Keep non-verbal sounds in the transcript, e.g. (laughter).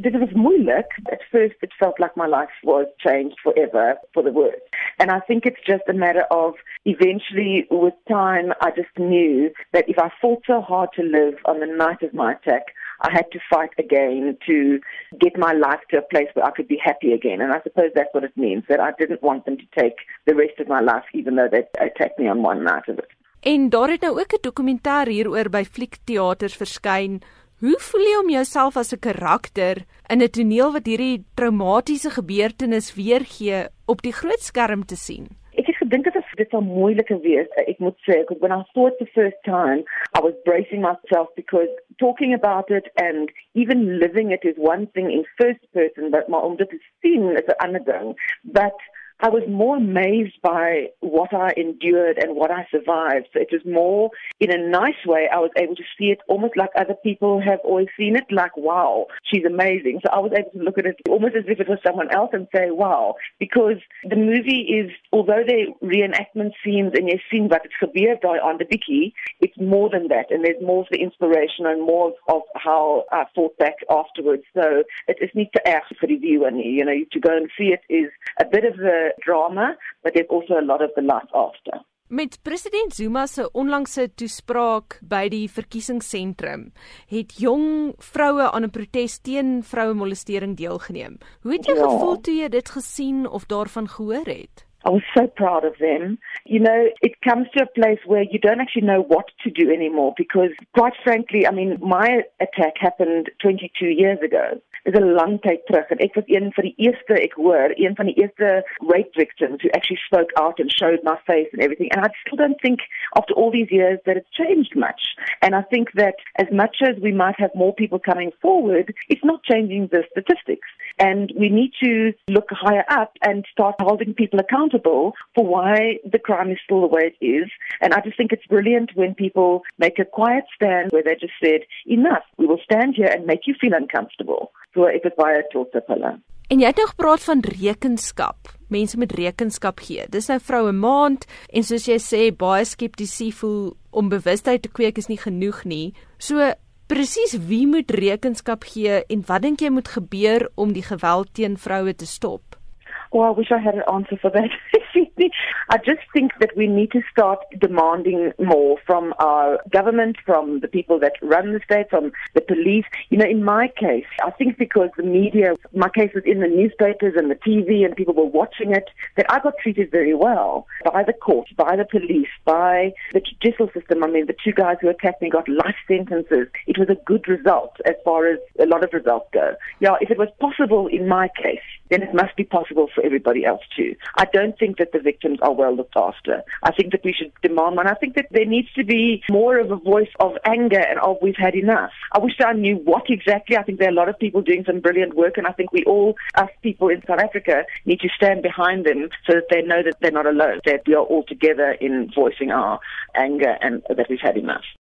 Dit was moeilik. At first it felt like my life was changed forever for the worse. And I think it's just a matter of eventually with time I just knew that if I fought so hard to live on the night of my attack, I had to fight again to get my life to a place where I could be happy again. And I suppose that's what it means, that I didn't want them to take the rest of my life even though they attacked me on one night of it. En daar het nou ook 'n dokumentêr hieroor by Fliekteaters verskyn Hoe voel jy om jouself as 'n karakter in 'n toneel wat hierdie traumatiese gebeurtenis weergee op die groot skerm te sien? Ek het gedink dit is dit sal moeiliker wees. Ek moet sê, because when I thought the first time, I was bracing myself because talking about it and even living it is one thing in first person, but my om dit te sien is 'n ander ding. But I was more amazed by what I endured and what I survived. So it was more in a nice way. I was able to see it almost like other people have always seen it, like, wow, she's amazing. So I was able to look at it almost as if it was someone else and say, wow, because the movie is, although they reenactment scenes and you see what it's gebeur on the Vicky, it's more than that. And there's more of the inspiration and more of how I fought back afterwards. So it is niet to ask for review and, You know, to go and see it is a bit of the drama, but there's also a lot of the light after. Met president Zuma se onlangse toespraak by die verkiesingsentrum, het jong vroue aan 'n protes teen vroue molestering deelgeneem. Hoe het jy ja. gevoel toe jy dit gesien of daarvan gehoor het? I was so proud of them. You know, it comes to a place where you don't actually know what to do anymore because, quite frankly, I mean, my attack happened 22 years ago. tyd terug was een van die eerste ek hoor een van die rape victims who actually spoke out and showed my face and everything and I still don't think after all these years that it's changed much and I think that as much as we might have more people coming forward it's not changing the statistics and we need to look higher up and start holding people accountable for why the crime is still the way it is and I just think it's brilliant when people make a quiet stand where they just said enough we will stand here and make you feel uncomfortable So ek het baie trots op hulle. En jy het nou gepraat van rekenskap. Mense met rekenskap gee. Dis nou vroue maand en soos jy sê baie skeptisie voel om bewustheid te kweek is nie genoeg nie. So presies wie moet rekenskap gee en wat dink jy moet gebeur om die geweld teen vroue te stop? Oh, I wish I had an answer for that. (laughs) I just think that we need to start demanding more from our government, from the people that run the state, from the police. You know, in my case, I think because the media, my case was in the newspapers and the TV and people were watching it, that I got treated very well by the court, by the police, by the judicial system. I mean, the two guys who attacked me got life sentences. It was a good result as far as a lot of results go. Yeah, if it was possible in my case, then it must be possible for everybody else too. I don't think that the victims are well looked after. I think that we should demand one. I think that there needs to be more of a voice of anger and of we've had enough. I wish I knew what exactly. I think there are a lot of people doing some brilliant work, and I think we all, us people in South Africa, need to stand behind them so that they know that they're not alone, that we are all together in voicing our anger and that we've had enough.